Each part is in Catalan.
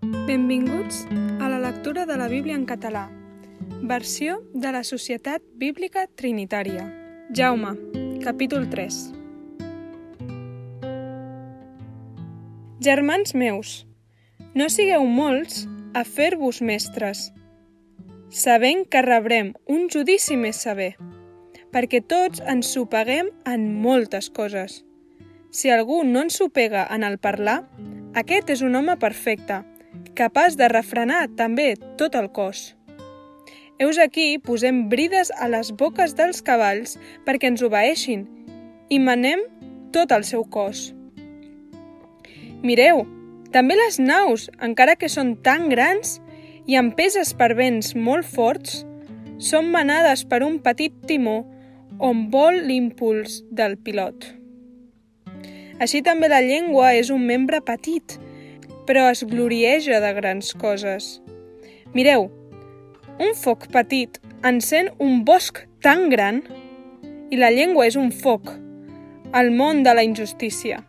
Benvinguts a la lectura de la Bíblia en català, versió de la Societat Bíblica Trinitària. Jaume, capítol 3. Germans meus, no sigueu molts a fer-vos mestres, sabent que rebrem un judici més sever, perquè tots ens sopeguem en moltes coses. Si algú no ens sopega en el parlar, aquest és un home perfecte, capaç de refrenar també tot el cos. Heus aquí posem brides a les boques dels cavalls perquè ens obeeixin i manem tot el seu cos. Mireu, també les naus, encara que són tan grans i empeses per vents molt forts, són manades per un petit timó on vol l'impuls del pilot. Així també la llengua és un membre petit, però es glorieja de grans coses. Mireu, un foc petit encén un bosc tan gran i la llengua és un foc, el món de la injustícia.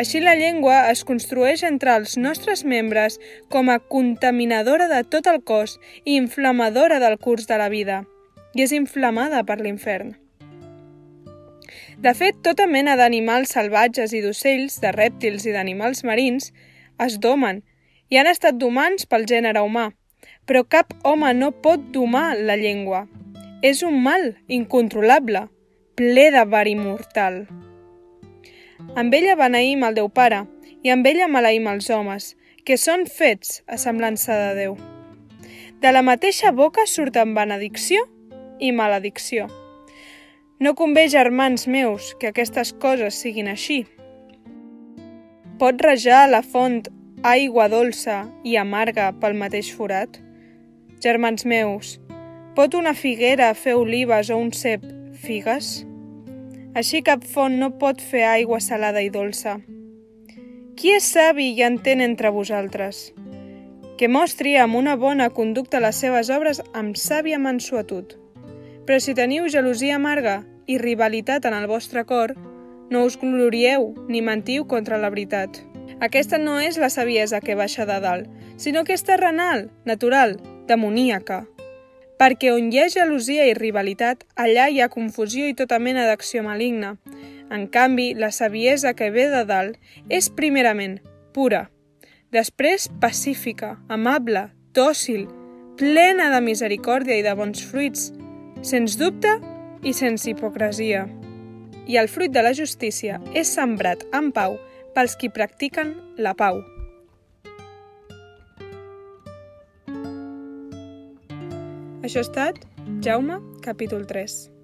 Així la llengua es construeix entre els nostres membres com a contaminadora de tot el cos i inflamadora del curs de la vida, i és inflamada per l'infern. De fet, tota mena d'animals salvatges i d'ocells, de rèptils i d'animals marins es domen i han estat domants pel gènere humà, però cap home no pot domar la llengua. És un mal incontrolable, ple de verí mortal. Amb ella beneïm el Déu Pare i amb ella maleïm els homes, que són fets a semblança de Déu. De la mateixa boca surten benedicció i maledicció. No convé, germans meus, que aquestes coses siguin així. Pot rajar la font aigua dolça i amarga pel mateix forat? Germans meus, pot una figuera fer olives o un cep figues? Així cap font no pot fer aigua salada i dolça. Qui és savi i entén entre vosaltres? Que mostri amb una bona conducta les seves obres amb sàvia mansuetud. Però si teniu gelosia amarga i rivalitat en el vostre cor, no us glorieu ni mentiu contra la veritat. Aquesta no és la saviesa que baixa de dalt, sinó que és terrenal, natural, demoníaca. Perquè on hi ha gelosia i rivalitat, allà hi ha confusió i tota mena d'acció maligna. En canvi, la saviesa que ve de dalt és primerament pura, després pacífica, amable, dòcil, plena de misericòrdia i de bons fruits, sens dubte i sense hipocresia. I el fruit de la justícia és sembrat en pau pels qui practiquen la pau. Això ha estat Jaume, capítol 3.